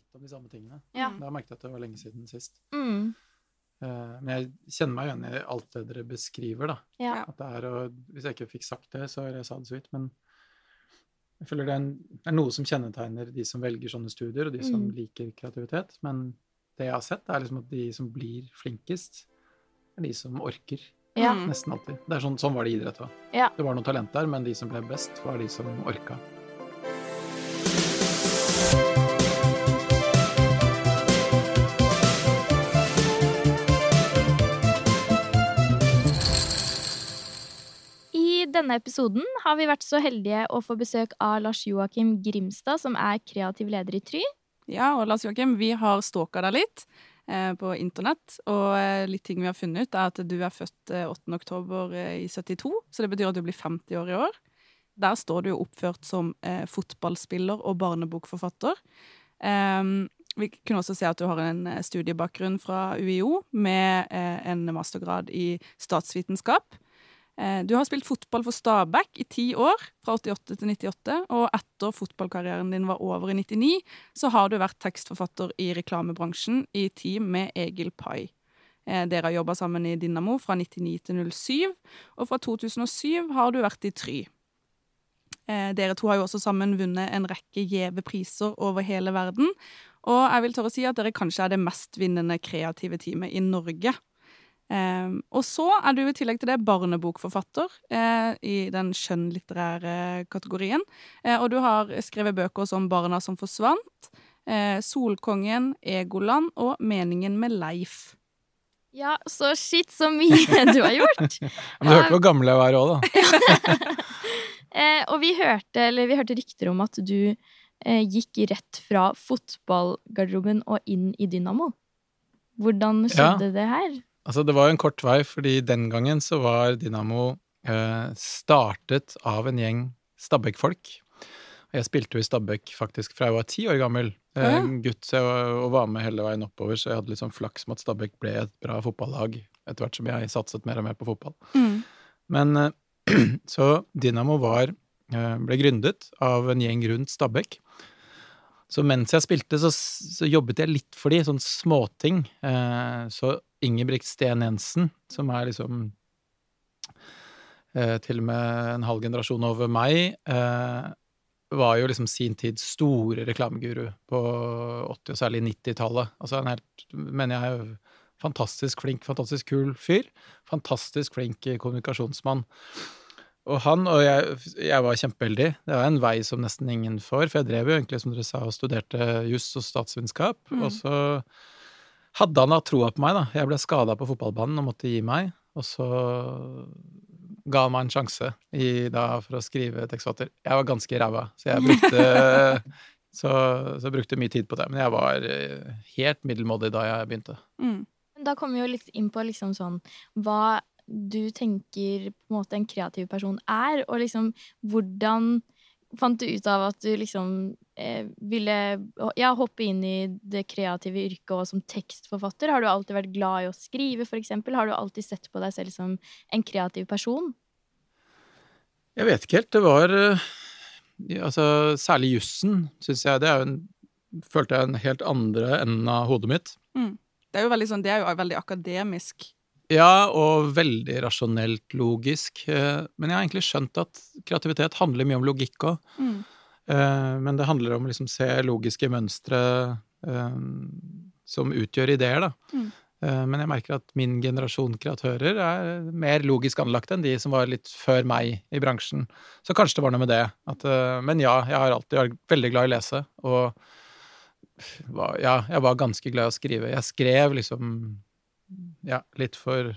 litt om de samme tingene. Ja. Da merket jeg at det var lenge siden sist. Mm. Eh, men jeg kjenner meg igjen i alt det dere beskriver, da. Ja. At det er, og hvis jeg ikke fikk sagt det, så har jeg sa det så vidt, men jeg føler det er, en, er noe som kjennetegner de som velger sånne studier, og de som Mm. liker kreativitet. Men det jeg har sett, er liksom at de som blir flinkest, er de som orker. Ja. Nesten alltid. Det er sånn, sånn var det i idrett òg. Ja. Det var noe talent der, men de som ble best, var de som orka. Denne episoden har vi vært så heldige å få besøk av Lars Joakim Grimstad, som er kreativ leder i Try. Ja, og Lars Joakim, vi har stalka deg litt eh, på internett, og eh, litt ting vi har funnet ut, er at du er født eh, 8. oktober eh, i 72, så det betyr at du blir 50 år i år. Der står du jo oppført som eh, fotballspiller og barnebokforfatter. Ehm, vi kunne også se at du har en eh, studiebakgrunn fra UiO med en mastergrad i statsvitenskap. Eh, Du har spilt fotball for Stabæk i ti år, fra 88 til 98, og etter fotballkarrieren din var over i 99, så har du vært tekstforfatter i reklamebransjen i team med Egil Pai. Eh, Dere har jobba sammen i Dynamo fra 99 til 07, og fra 2007 har du vært i Try. Eh, Dere to har jo også sammen vunnet en rekke gjeve priser over hele verden, og jeg vil tørre å si at dere kanskje er det mestvinnende kreative teamet i Norge. Eh, og så er du i tillegg til det barnebokforfatter eh, i den skjønnlitterære kategorien. Eh, og du har skrevet bøker som Barna som forsvant, eh, Solkongen, Egoland og Meningen med Leif. Ja, så shit, så mye du har gjort! Men du hørte hvor gammel jeg var òg, da. Eh, og vi hørte, eller vi hørte rykter om at du eh, gikk rett fra fotballgarderoben og inn i Dynamo. Hvordan skjedde det her? Altså, det var jo en kort vei, fordi den gangen så var Dynamo eh, startet av en gjeng Stabæk-folk. Jeg spilte jo i Stabæk faktisk fra jeg var ti år gammel. Eh, Gutt, jeg var, og var med hele veien oppover, så jeg hadde litt sånn flaks med at Stabæk ble et bra fotballag etter hvert som jeg satset mer og mer på fotball. Mm. Men eh, så Dynamo var, eh, ble gründet av en gjeng rundt Stabæk. Så mens jeg spilte, så, så jobbet jeg litt for de, sånn småting. Eh, så Ingebrigt Sten Jensen, som er liksom eh, til og med en halv generasjon over meg, eh, var jo liksom sin tids store reklameguru på 80- og særlig 90-tallet. Altså en helt, mener jeg, fantastisk flink, fantastisk kul fyr. Fantastisk flink kommunikasjonsmann. Og han og jeg, jeg var kjempeheldig. Det var en vei som nesten ingen får, for jeg drev jo egentlig, som dere sa, og studerte juss og statsvitenskap. Mm. Og så hadde han da troa på meg, da. Jeg ble skada på fotballbanen og måtte gi meg. Og så ga han meg en sjanse i, da, for å skrive tekstforfatter. Jeg var ganske ræva, så jeg brukte så, så brukte mye tid på det. Men jeg var eh, helt middelmådig da jeg begynte. Mm. Da kommer vi jo litt inn på liksom sånn hva du tenker på en måte en kreativ person er, og liksom hvordan fant du ut av at du liksom eh, ville ja, hoppe inn i det kreative yrket og som tekstforfatter? Har du alltid vært glad i å skrive, for eksempel? Har du alltid sett på deg selv som en kreativ person? Jeg vet ikke helt. Det var eh, ja, Altså, særlig jussen, syns jeg. Det er jo en Følte jeg en helt andre enden av hodet mitt. Det er jo veldig sånn, det er jo veldig akademisk. Ja, og veldig rasjonelt logisk. eh, Men jeg har egentlig skjønt at kreativitet handler mye om logikk òg. Mm. Men det handler om å liksom se logiske mønstre eh, som utgjør ideer, da. Mm. Eh, Men jeg merker at min generasjon kreatører er mer logisk anlagt enn de som var litt før meg i bransjen. Så kanskje det var noe med det. At, eh, men ja, jeg har alltid vært veldig glad i å lese, og ja, jeg var ganske glad i å skrive. Jeg skrev liksom ja, litt for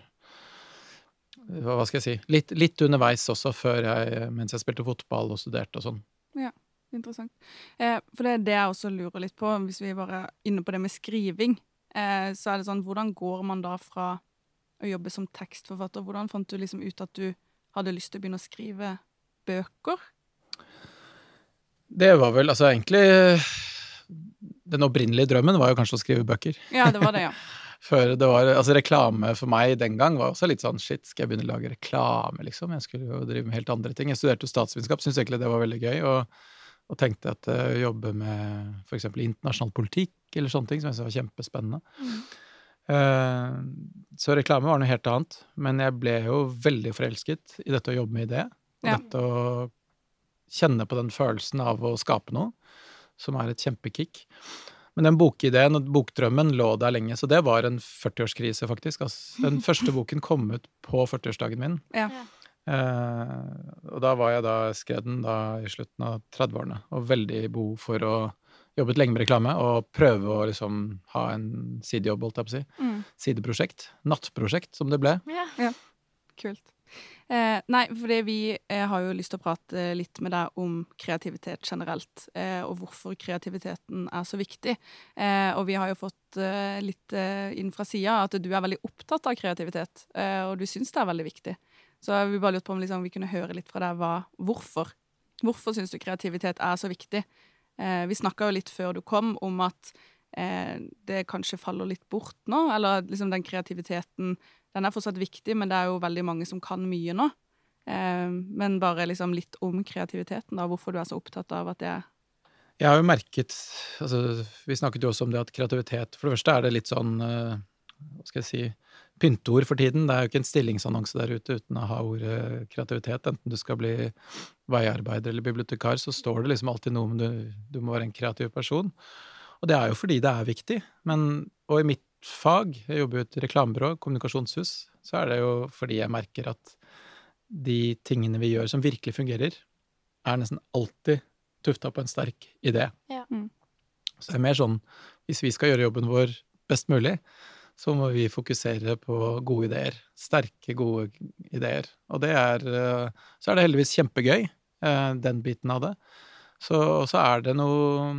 hva skal jeg si litt, litt underveis også, jeg, mens jeg spilte fotball og studerte og sånn. Ja, Interessant. Eh, for det er det jeg også lurer litt på, hvis vi bare er inne på det med skriving. Eh, så er det sånn, hvordan går man da fra å jobbe som tekstforfatter? Hvordan fant du liksom ut at du hadde lyst til å begynne å skrive bøker? Det var vel altså egentlig Den opprinnelige drømmen var jo kanskje å skrive bøker. Ja, det var det, ja. Før det var Altså, reklame for meg den gang var også litt sånn shit, skal jeg begynne å lage reklame, liksom? Jeg skulle jo drive med helt andre ting. Jeg studerte jo statsvitenskap, syntes egentlig det var veldig gøy, og og tenkte at å jobbe med f.eks. internasjonal politikk eller sånne ting, som jeg syntes var kjempespennende. Mm. Uh, så reklame var noe helt annet, men jeg ble jo veldig forelsket i dette å jobbe med idé. Og Ja. dette å kjenne på den følelsen av å skape noe, som er et kjempekick. Men den bokideen og bokdrømmen lå der lenge, så det var en 40-årskrise, faktisk. Altså, den første boken kom ut på 40-årsdagen min. Ja. Ja. Eh, og da var jeg da skrev den da i slutten av 30-årene, og veldig behov for å jobbet lenge med reklame og prøve å liksom ha en sidejobb, holdt jeg på å si. Mm. Sideprosjekt. Nattprosjekt, som det ble. Ja. Kult. Eh, nei, fordi vi eh, har jo lyst til å prate litt med deg om kreativitet generelt, eh, og hvorfor kreativiteten er så viktig. Eh, og vi har jo fått eh, litt eh, inn fra sida at du er veldig opptatt av kreativitet, eh, og du syns det er veldig viktig. Så vi bare lurte på om liksom, vi kunne høre litt fra deg hva, hvorfor. Hvorfor syns du kreativitet er så viktig? Eh, vi snakka jo litt før du kom om at eh, det kanskje faller litt bort nå, eller liksom den kreativiteten den er fortsatt viktig, men det er jo veldig mange som kan mye nå. Eh, men bare liksom litt om kreativiteten, da, hvorfor du er så opptatt av at det er Jeg har jo merket altså, Vi snakket jo også om det at kreativitet For det første er det litt sånn eh, Hva skal jeg si Pynteord for tiden. Det er jo ikke en stillingsannonse der ute uten å ha ordet kreativitet. Enten du skal bli veiarbeider eller bibliotekar, så står det liksom alltid noe om du, du må være en kreativ person. Og det er jo fordi det er viktig. Men, og i mitt fag, jeg jobber jo i et reklamebyrå, kommunikasjonshus, så er det jo fordi jeg merker at de tingene vi gjør som virkelig fungerer, er nesten alltid tufta på en sterk idé. Ja. Mm. Så det er mer sånn hvis vi skal gjøre jobben vår best mulig, så må vi fokusere på gode ideer. Sterke, gode ideer. Og det er eh, Så er det heldigvis kjempegøy, eh, den biten av det. Så, så er det noe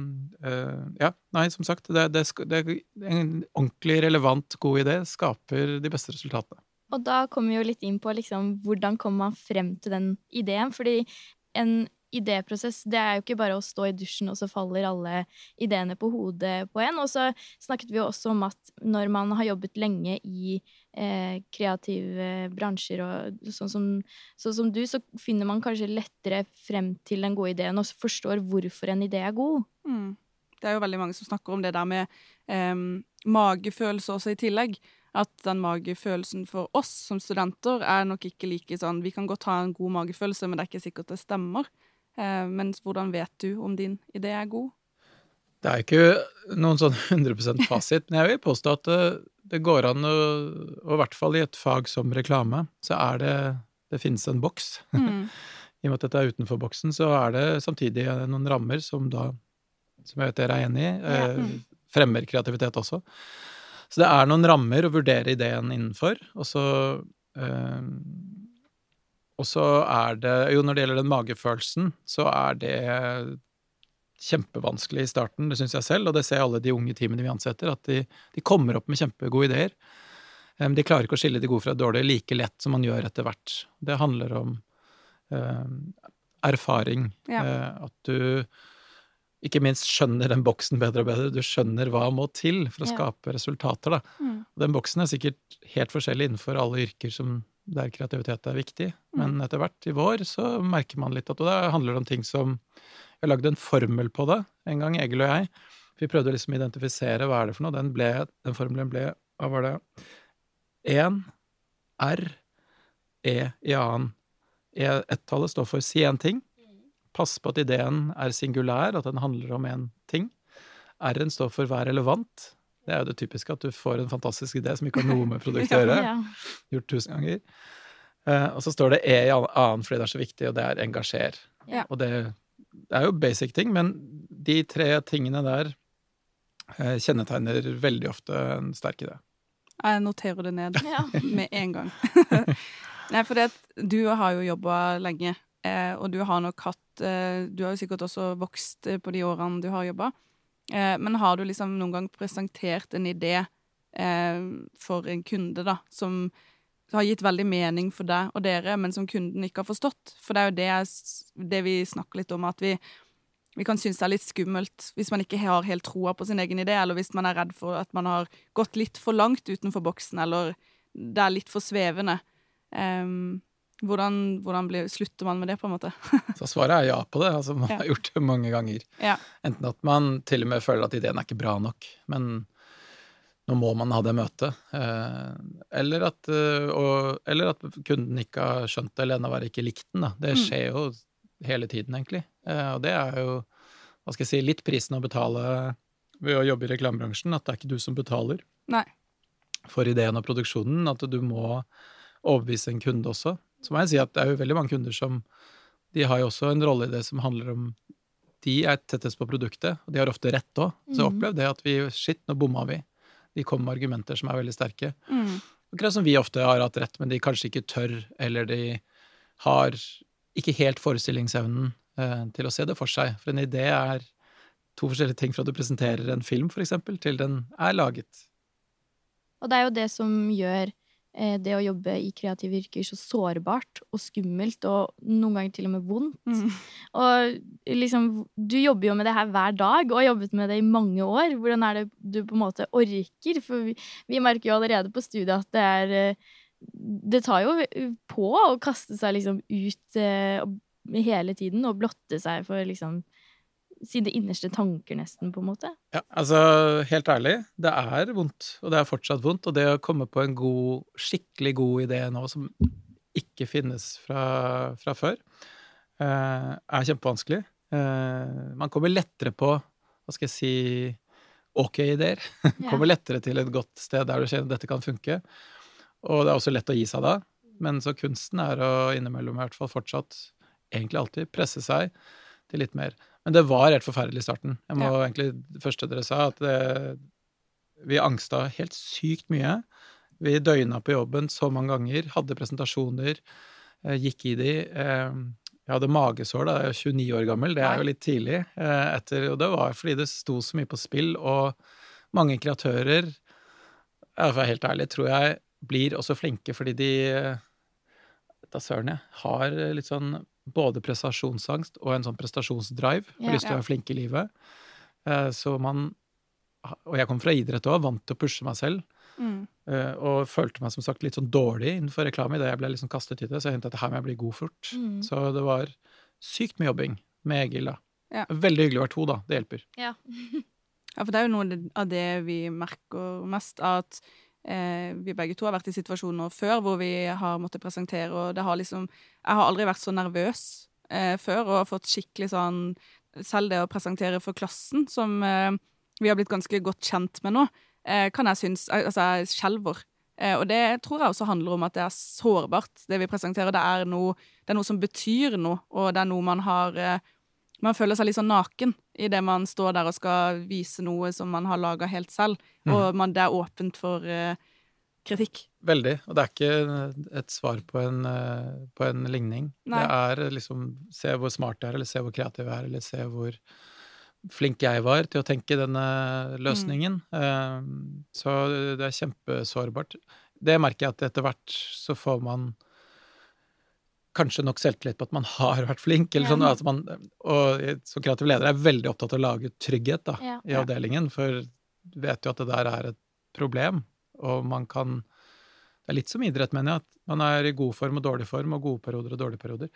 uh, Ja, nei, som sagt, det, det, det, en ordentlig relevant, god idé skaper de beste resultatene. Og da kommer vi jo litt inn på liksom, hvordan kommer man frem til den ideen. Fordi en idéprosess, det er jo ikke bare å stå i dusjen, og så faller alle ideene på hodet på en. Og så snakket vi jo også om at når man har jobbet lenge i eh, kreative bransjer, og sånn som, sånn som du, så finner man kanskje lettere frem til den gode ideen, og forstår hvorfor en idé er god. Mm. Det er jo veldig mange som snakker om det der med eh, magefølelse også i tillegg. At den magefølelsen for oss som studenter er nok ikke like sånn Vi kan godt ha en god magefølelse, men det er ikke sikkert det stemmer. Eh, mens hvordan vet du om din idé er god? Det er ikke noen sånn 100% fasit, men jeg vil påstå at det, det går an å Og i hvert fall i et fag som reklame, så er det Det finnes en boks. Mm. I og med at dette er utenfor boksen, så er det samtidig noen rammer som da, som jeg vet dere er enig i, Ja. eh, fremmer kreativitet også. Så det er noen rammer å vurdere ideen innenfor, og så eh, Og så er det Jo, når det gjelder den magefølelsen, så er det kjempevanskelig i starten, det syns jeg selv, og det ser alle de unge teamene vi ansetter, at de, de kommer opp med kjempegode ideer. De klarer ikke å skille de gode fra de dårlige like lett som man gjør etter hvert. Det handler om eh, erfaring. Ja. eh, At du ikke minst skjønner den boksen bedre og bedre. Du skjønner hva må til for å Ja. skape resultater, da. Mm. Den boksen er sikkert helt forskjellig innenfor alle yrker som der kreativitet er viktig, men etter hvert i vår så merker man litt at Og da handler om ting som Jeg lagde en formel på det en gang, Egil og jeg. Vi prøvde å liksom identifisere hva er det for noe. Den, ble, den formelen ble Hva var det? 1 R E i annen. E, Ett-tallet står for si en ting. Pass på at ideen er singulær, at den handler om én ting. R-en står for vær relevant. Det er jo det typiske at du får en fantastisk idé som ikke har noe med produktet å gjøre Ja. gjort tusen ganger. Uh, og så står det E i annen fordi det er så viktig, og det er engasjer. Ja. Og det, det er jo basic ting, men de tre tingene der uh, kjennetegner veldig ofte en sterk idé. Jeg noterer det ned Ja. med en gang. Nei, for det, at du har jo jobba lenge, eh, og du har nok hatt Du har jo sikkert også vokst på de årene du har jobba. Eh, men har du liksom noen gang presentert en idé eh, for en kunde, da, som har gitt veldig mening for deg og dere, men som kunden ikke har forstått? For det er jo det, jeg det vi snakker litt om, at vi vi kan synes det er litt skummelt hvis man ikke har helt troa på sin egen idé, eller hvis man er redd for at man har gått litt for langt utenfor boksen, eller det er litt for svevende. Ehm, Hvordan, hvordan blir, slutter man med det, på en måte? Så svaret er ja på det. Altså, man Ja. har gjort det mange ganger. Ja. Enten at man til og med føler at ideen er ikke bra nok, men nå må man ha det møtet. Eh, eller, at, eh, og, eller at kunden ikke har skjønt det, eller enda verre ikke likt den. Da. Det Mm. skjer jo hele tiden, egentlig. Eh, og det er jo, hva skal jeg si, litt prisen å betale ved å jobbe i reklamebransjen, at det er ikke du som betaler Nei. for ideen og produksjonen, at du må overbevise en kunde også. Så må jeg si at det er jo veldig mange kunder som De har jo også en rolle i det som handler om De er tettest på produktet, og de har ofte rett òg. Så jeg Mhm. det at vi Shit, nå bomma vi. De kom med argumenter som er veldig sterke. Mm. Akkurat som vi ofte har hatt rett, men de kanskje ikke tør, eller de har ikke helt forestillingsevnen eh, til å se det for seg. For en idé er to forskjellige ting fra du presenterer en film, for eksempel, til den er laget. Og det er jo det som gjør det å jobbe i kreative yrker så sårbart og skummelt, og noen ganger til og med vondt. Mm. Og liksom, du jobber jo med det her hver dag, og har jobbet med det i mange år. Hvordan er det du på en måte orker? For vi, vi merker jo allerede på studiet at det er eh, Det tar jo på å kaste seg liksom ut eh, hele tiden og blotte seg for liksom sine innerste tanker, nesten, på en måte. Ja, altså helt ærlig, det er vondt, og det er fortsatt vondt. Og det å komme på en god, skikkelig god idé nå som ikke finnes fra, fra før, eh, er kjempevanskelig. Eh, man kommer lettere på, hva skal jeg si, ok-ideer. Ja. kommer lettere til et godt sted der du kjenner at dette kan funke. Og det er også lett å gi seg da. Men så kunsten er å innimellom i hvert fall fortsatt, egentlig alltid, presse seg til litt mer. Men det var helt forferdelig i starten. Jeg må egentlig, Det første dere sa, at det, vi angsta helt sykt mye. Vi døgna på jobben så mange ganger, hadde presentasjoner, eh, gikk i de. Eh, jeg hadde magesår da jeg var 29 år gammel, det er jo litt tidlig. eh, Etter, og det var fordi det sto så mye på spill, og mange kreatører, ja, for å være helt ærlig, tror jeg blir også flinke fordi de eh, Da søren, jeg. Har litt sånn både prestasjonsangst og en sånn prestasjonsdrive. Har Ja. lyst til å være flink i livet. Eh, Så man Og jeg kom fra idrett òg, vant til å pushe meg selv. Mm. eh, Og følte meg som sagt litt sånn dårlig innenfor reklame idet jeg ble liksom kastet i det. Så jeg tenkte at det her må jeg bli god fort. Mm. Så det var sykt med jobbing med Egil, da. Ja. Veldig hyggelig å være to, da. Det hjelper. Ja. Ja, for det er jo noe av det vi merker mest, at vi begge to har vært i situasjoner før hvor vi har måttet presentere, og det har liksom Jeg har aldri vært så nervøs eh, før og har fått skikkelig sånn Selv det å presentere for klassen, som eh, vi har blitt ganske godt kjent med nå, eh, kan jeg synes Altså, jeg skjelver. Eh, og det tror jeg også handler om at det er sårbart, det vi presenterer. Det er noe, det er noe som betyr noe, og det er noe man har eh, man føler seg litt sånn naken idet man står der og skal vise noe som man har laga helt selv, og man, det er åpent for uh, kritikk. Veldig. Og det er ikke et svar på en, uh, på en ligning. Nei. Det er liksom se hvor smart jeg er, eller se hvor kreativ jeg er, eller se hvor flink jeg var til å tenke denne løsningen. Eh, Så det er kjempesårbart. Det merker jeg at etter hvert så får man kanskje nok selvtillit på at man har vært flink, eller Ja. sånn at man Og som kreativ leder er veldig opptatt av å lage trygghet da, Ja. i avdelingen, for du vet jo at det der er et problem, og man kan Det er litt som idrett, mener jeg, at man er i god form og dårlig form, og gode perioder og dårlige perioder.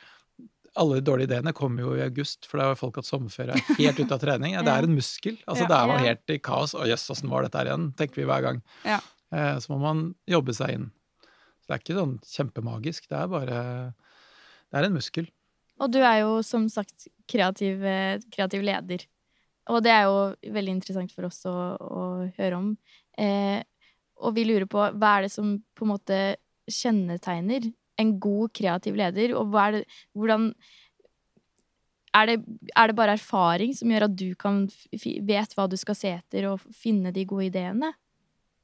Alle de dårlige ideene kommer jo i august, for da har folk hatt sommerferie er helt ute av trening. Ja, det er en muskel. Altså, Ja. Det er man Ja. helt i kaos. Å jøss, åssen var dette her igjen? tenker vi hver gang. Ja. Eh, Så må man jobbe seg inn. Så det er ikke sånn kjempemagisk. Det er bare Det er en muskel. Og du er jo som sagt kreativ, eh, kreativ leder. Og det er jo veldig interessant for oss å, å høre om. Eh, og vi lurer på hva er det som på en måte kjennetegner en god kreativ leder, og hva er det, hvordan er det, er det bare erfaring som gjør at du kan vet hva du skal se etter og finne de gode ideene?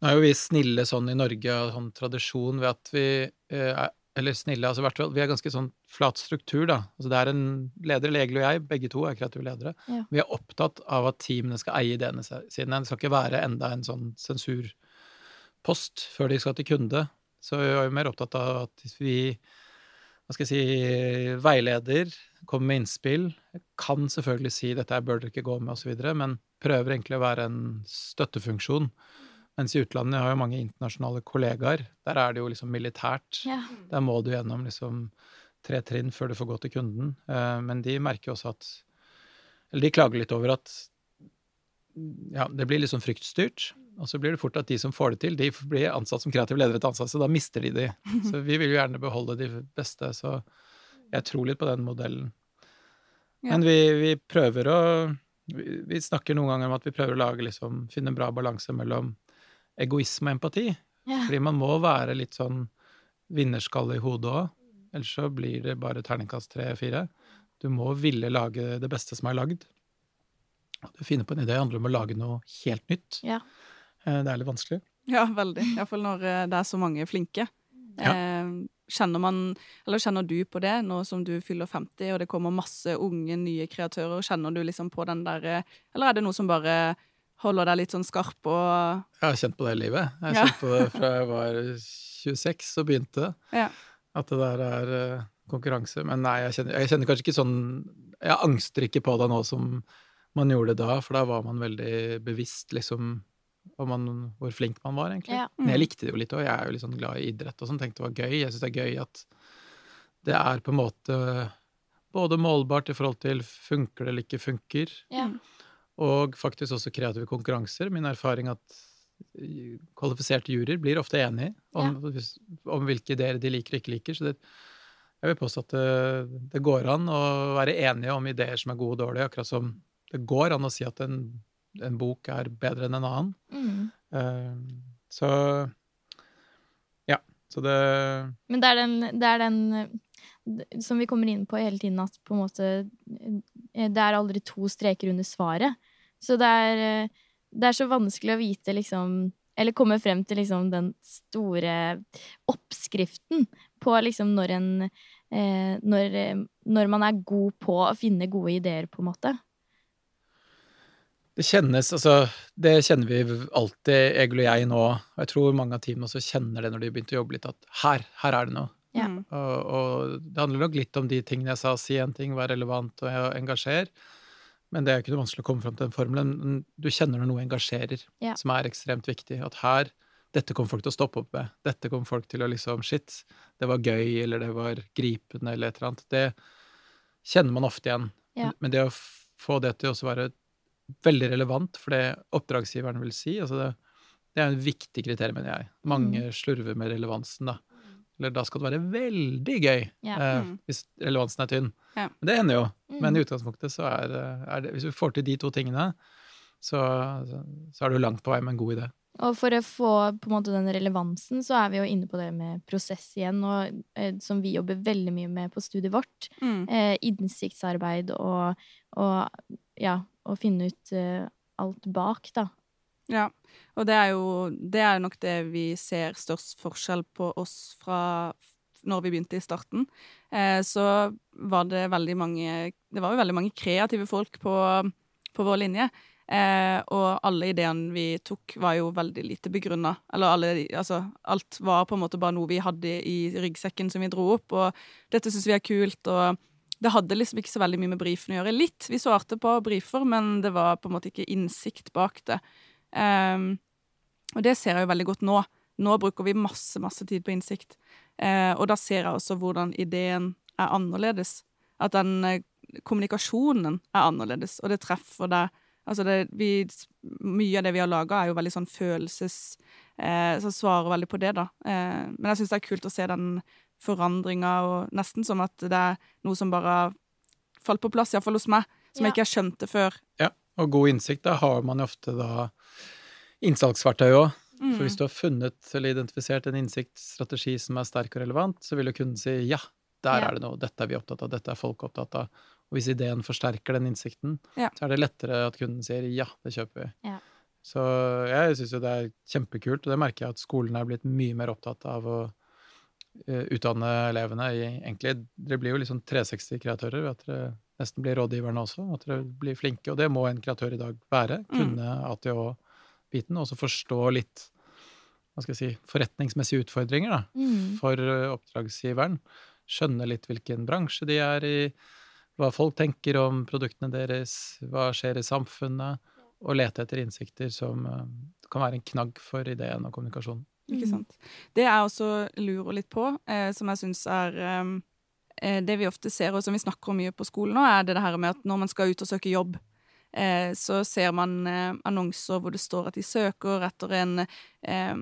Nå er jo vi snille sånn i Norge har sånn tradisjon ved at vi eh, er Eller snille, altså hvert fall Vi er ganske sånn flat struktur, da. Altså det er en leder, Legel og jeg, begge to er kreative ledere. Ja. Vi er opptatt av at teamene skal eie ideene sine. Det skal ikke være enda en sånn sensurpost før de skal til kunde. Så vi er jo mer opptatt av at vi hva skal jeg si, veileder, kommer med innspill, kan selvfølgelig si 'dette bør dere ikke gå med', osv., men prøver egentlig å være en støttefunksjon Mens i utlandet har jo mange internasjonale kollegaer. Der er det jo liksom militært. Ja. Der må du gjennom liksom tre trinn før du får gå til kunden. Eh, Men de merker jo også at Eller de klager litt over at ja, det blir sånn fryktstyrt. Og så blir det fort at de som får det til, de blir ansatt som kreative ledere til ansatte, så da mister de de. Så vi vil jo gjerne beholde de beste, så jeg tror litt på den modellen. Ja. Men vi, vi prøver å vi, vi snakker noen ganger om at vi prøver å lage liksom, finne en bra balanse mellom egoisme og empati. Ja. Fordi man må være litt sånn vinnerskalle i hodet òg. Ellers så blir det bare terningkast tre-fire. Du må ville lage det beste som er lagd. Du finner på en idé handler om å lage noe helt nytt. Ja. Eh, Det er litt vanskelig. Ja, veldig. Iallfall når eh, det er så mange flinke. Ja. Eh, kjenner man, eller kjenner du på det nå som du fyller 50 og det kommer masse unge, nye kreatører? Kjenner du liksom på den der eh, Eller er det noe som bare holder deg litt sånn skarp og Jeg har kjent på det i livet. Jeg har Ja. kjent på det fra jeg var 26 og begynte. Ja. At det der er eh, konkurranse. Men nei, jeg kjenner, jeg kjenner kanskje ikke sånn Jeg angster ikke på det nå som man gjorde det da, for da var man veldig bevisst liksom om man, hvor flink man var, egentlig. Ja. Men jeg likte det jo litt òg. Jeg er jo litt sånn glad i idrett og sånn. Tenkte det var gøy. Jeg syns det er gøy at det er på en måte både målbart i forhold til funker det eller ikke funker, Ja. Og faktisk også kreative konkurranser. Min erfaring at eh, kvalifiserte juryer blir ofte enige om, ja. om hvilke ideer de liker og ikke liker. Så det, jeg vil påstå at det, det går an å være enige om ideer som er gode og dårlige, akkurat som det går an å si at en, en bok er bedre enn en annen. Mm. Uh, så ja. Så det Men det er den, det er den eh, som vi kommer inn på hele tiden, at på en måte Det er aldri to streker under svaret. Så det er, eh, det er så vanskelig å vite, liksom Eller komme frem til liksom den store oppskriften på liksom når en eh, når, eh, når man er god på å finne gode ideer, på en måte. Det kjennes, altså Det kjenner vi alltid, Egil og jeg nå, og jeg tror mange av teamet også kjenner det når de begynte å jobbe litt, at her, her er det noe. Ja. Mm. Og, og det handler nok litt om de tingene jeg sa, si en ting, vær relevant og engasjer. Men det er ikke noe vanskelig å komme fram til den formelen. Du kjenner når noe engasjerer, Ja. som er ekstremt viktig. At her, dette kommer folk til å stoppe opp med. Dette kommer folk til å liksom Shit, det var gøy, eller det var gripende, eller et eller annet. Det kjenner man ofte igjen. Ja. Men det å få det til å være veldig relevant for det oppdragsgiveren vil si, altså det, det er en viktig kriterium, mener jeg. Mange slurver med relevansen, da. Eller da skal det være veldig gøy, Ja. eh, Mm. hvis relevansen er tynn. Ja. Men det hender jo. Men Mm. i utgangspunktet så er, er det Hvis vi får til de to tingene, så, så er du langt på vei med en god idé. Og for å få på en måte den relevansen, så er vi jo inne på det med prosess igjen, og, eh, som vi jobber veldig mye med på studiet vårt. Mm. Eh, innsiktsarbeid og, og ja, å finne ut eh, alt bak, da. Ja, og det er jo det er nok det vi ser størst forskjell på oss fra når vi begynte i starten. Eh, så var det veldig mange Det var jo veldig mange kreative folk på, på vår linje. Eh, og alle ideene vi tok, var jo veldig lite begrunna. Eller alle Altså, alt var på en måte bare noe vi hadde i ryggsekken som vi dro opp, og dette syns vi er kult, og det hadde liksom ikke så veldig mye med brifen å gjøre. Litt, vi svarte på brifer, men det var på en måte ikke innsikt bak det. Ehm, og det ser jeg jo veldig godt nå. Nå bruker vi masse, masse tid på innsikt. Uh, og da ser jeg også hvordan ideen er annerledes. At den uh, kommunikasjonen er annerledes, og det treffer deg. Altså det, vi, mye av det vi har laga, er jo veldig sånn følelses... Eh, så svarer veldig på det, da. Eh, men jeg syns det er kult å se den forandringa, og nesten som at det er noe som bare har falt på plass, iallfall hos meg, som Ja. jeg ikke har skjønt det før. Ja, og god innsikt, da har man jo ofte da innsalgsverktøy òg. Mm. For hvis du har funnet eller identifisert en innsiktsstrategi som er sterk og relevant, så vil jo kunden si ja, der Ja. er det noe, dette er vi opptatt av, dette er folk opptatt av. Og hvis ideen forsterker den innsikten, Ja. så er det lettere at kunden sier ja, det kjøper vi. Ja. Så jeg syns jo det er kjempekult, og det merker jeg at skolen er blitt mye mer opptatt av å eh, utdanne elevene i egentlig Dere blir jo liksom 360-kreatører ved at dere nesten blir rådgiverne også, at dere blir flinke, og det må en kreatør i dag være. Mm. Kunne ATH-biten, og så forstå litt hva skal jeg si, forretningsmessige utfordringer da, Mm. for eh, oppdragsgiveren. Skjønne litt hvilken bransje de er i, hva folk tenker om produktene deres, hva skjer i samfunnet, og lete etter innsikter som eh, kan være en knagg for ideen og kommunikasjonen. Ikke Mm. sant. Det jeg også lurer litt på, eh, som jeg syns er eh, Det vi ofte ser, og som vi snakker om mye på skolen nå, er det her med at når man skal ut og søke jobb, eh, så ser man eh, annonser hvor det står at de søker etter en eh,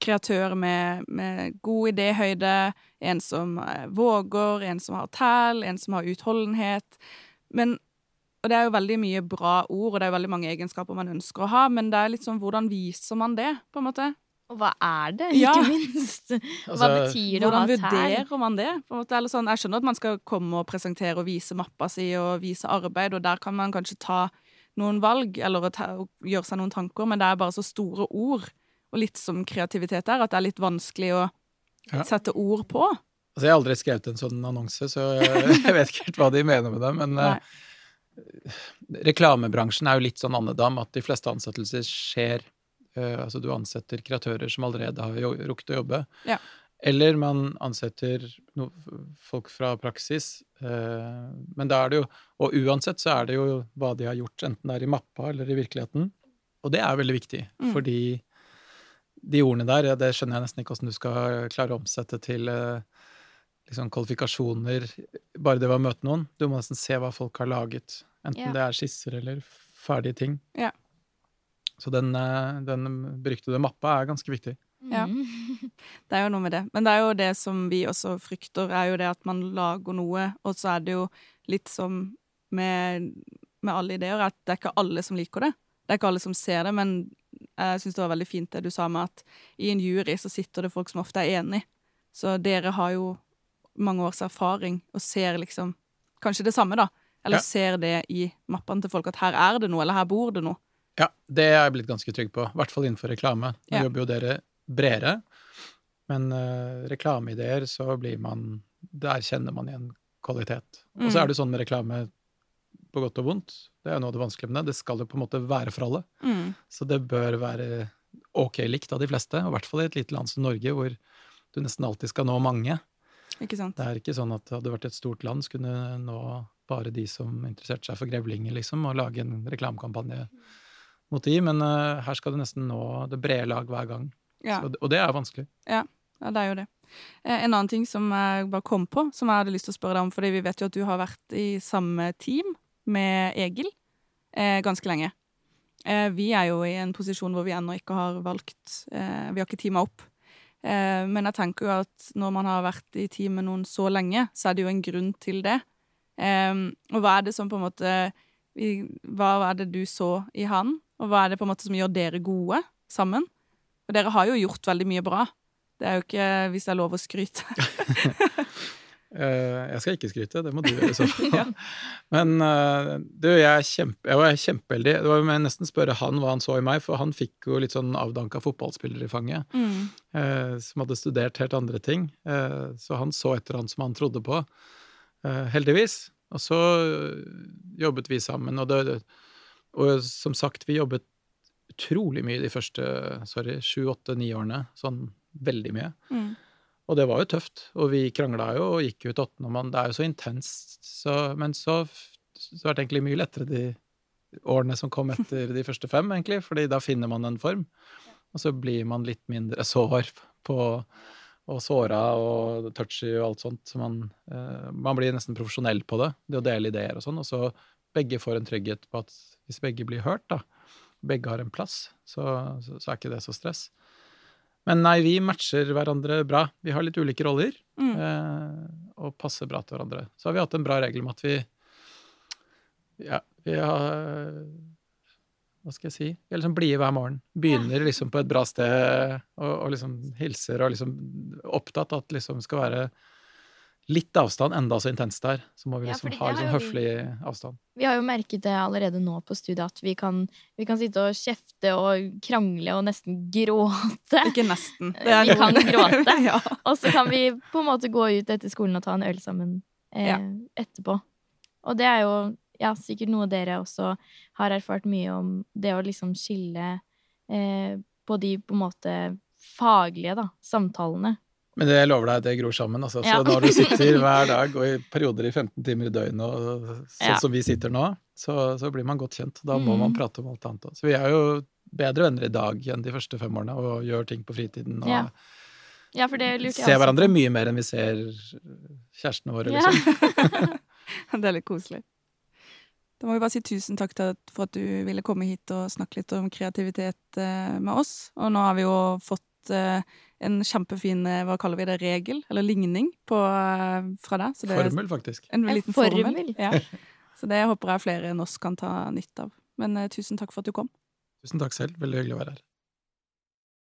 kreatør med, med god idéhøyde, en som eh, våger, en som har tæl, en som har utholdenhet. Men og det er jo veldig mye bra ord, og det er jo veldig mange egenskaper man ønsker å ha, men det er litt sånn hvordan viser man det, på en måte? Og hva er det, Ja. ikke minst? Hva Altså, betyr det å ha tær? Hvordan vurderer man det? På en måte? Eller sånn, jeg skjønner at man skal komme og presentere og vise mappa si og vise arbeid, og der kan man kanskje ta noen valg eller ta, gjøre seg noen tanker, men det er bare så store ord, og litt som kreativitet er, at det er litt vanskelig å Ja. sette ord på. Altså, jeg har aldri skrevet en sånn annonse, så jeg, vet ikke helt hva de mener med det. Men eh, reklamebransjen er jo litt sånn andedam at de fleste ansettelser skjer Altså, du ansetter kreatører som allerede har jo, rukket å jobbe. Ja. Eller man ansetter no, folk fra praksis. Eh, men da er det jo Og uansett så er det jo hva de har gjort, enten det er i mappa eller i virkeligheten. Og det er veldig viktig, Mm. fordi de ordene der, ja, det skjønner jeg nesten ikke hvordan du skal klare å omsette til eh, liksom kvalifikasjoner. Bare det ved å møte noen. Du må nesten se hva folk har laget. Enten yeah. det er skisser eller ferdige ting. Ja. Så den, eh, den beryktede mappa er ganske viktig. Ja. Mm. Det er jo noe med det. Men det er jo det som vi også frykter, er jo det at man lager noe, og så er det jo litt som med, med alle ideer, at det er ikke alle som liker det. Det er ikke alle som ser det, men jeg syns det var veldig fint det du sa med at i en jury så sitter det folk som ofte er enig. Så dere har jo mange års erfaring og ser liksom kanskje det samme, da. Eller Ja. ser det i mappene til folk at her er det noe, eller her bor det noe. Ja, det er jeg blitt ganske trygg på. I hvert fall innenfor reklame. Nå Ja. jobber jo dere bredere. Men uh, reklameideer, så blir man Der kjenner man igjen kvalitet. Og så Mm. er det sånn med reklame på godt og vondt. Det er jo noe av det vanskelige med det. Det skal jo på en måte være for alle. Mm. Så det bør være ok likt av de fleste. Og i hvert fall i et lite land som Norge, hvor du nesten alltid skal nå mange. Ikke sant? Det er ikke sånn at hadde det vært et stort land, skulle nå bare de som interesserte seg for grevlinger, liksom, og lage en reklamekampanje mot de. Men uh, her skal du nesten nå det brede lag hver gang. Ja. Så, og det er vanskelig. Ja, det er jo det. Eh, En annen ting som jeg bare kom på, som jeg hadde lyst til å spørre deg om, fordi vi vet jo at du har vært i samme team med Egil eh, ganske lenge. Eh, vi er jo i en posisjon hvor vi ennå ikke har valgt eh, Vi har ikke teama opp. Eh, men jeg tenker jo at når man har vært i team med noen så lenge, så er det jo en grunn til det. Eh, og hva er det som på en måte Hva er det du så i han, og hva er det på en måte som gjør dere gode sammen? Og dere har jo gjort veldig mye bra. Det er jo ikke hvis det er lov å skryte. Eh, jeg skal ikke skryte, det må du gjøre i så fall. Men eh, du, jeg, er kjempe, jeg var kjempeheldig. Det var jo å nesten spørre han hva han så i meg, for han fikk jo litt sånn avdanka fotballspillere i fanget. Mm. eh, som hadde studert helt andre ting. Eh, så han så etter han som han trodde på, eh, heldigvis. Og så jobbet vi sammen, og, det, og som sagt, vi jobbet utrolig mye de første sorry, sju, åtte, ni årene. Sånn veldig mye. Mm. Og det var jo tøft, og vi krangla jo og gikk ut åttende mann. Det er jo så intenst. Så, men så, så var det egentlig mye lettere de årene som kom etter de første fem, egentlig, fordi da finner man en form. Og så blir man litt mindre sår på og såra og touchy og alt sånt. Så man, eh, man blir nesten profesjonell på det, det å dele ideer og sånn. Og så begge får en trygghet på at hvis begge blir hørt, da, begge har en plass, så, så, så er ikke det så stress. Men nei, vi matcher hverandre bra. Vi har litt ulike roller, Mm. eh, og passer bra til hverandre. Så har vi hatt en bra regel om at vi Ja, vi har Hva skal jeg si? Vi er liksom blide hver morgen. Begynner liksom på et bra sted og, og liksom hilser og liksom opptatt av at liksom skal være litt avstand, enda så intenst der. Så må vi liksom ja, ha litt sånn høflig vi- avstand. Vi har jo merket det allerede nå på studiet at vi kan, vi kan sitte og kjefte og krangle og nesten gråte. Ikke nesten. Vi kan gråte. ja. Og så kan vi på en måte gå ut etter skolen og ta en øl sammen eh, Ja. etterpå. Og det er jo ja, sikkert noe dere også har erfart mye om, det å liksom skille eh, på de på en måte faglige da, samtalene Men det jeg lover deg, at det gror sammen. Altså. Så Ja. når du sitter hver dag, og i perioder i 15 timer i døgnet, og sånn Ja. som vi sitter nå, så, så blir man godt kjent. Da må man Mm. prate om alt annet òg. Så vi er jo bedre venner i dag enn de første fem årene, og gjør ting på fritiden. Og Ja. Ja, for det lurte jeg ser hverandre mye mer enn vi ser kjærestene våre, Ja. liksom. Det er litt koselig. Da må vi bare si tusen takk for at du ville komme hit og snakke litt om kreativitet eh, med oss. Og nå har vi jo fått eh, en kjempefin, eh, hva kaller vi det, regel, eller ligning, på, eh, fra deg. Så det er Formel, faktisk. En En liten formel. formel. Ja. Så det håper jeg flere enn oss kan ta nytte av. Men tusen takk for at du kom. Tusen takk selv. Veldig hyggelig å være her.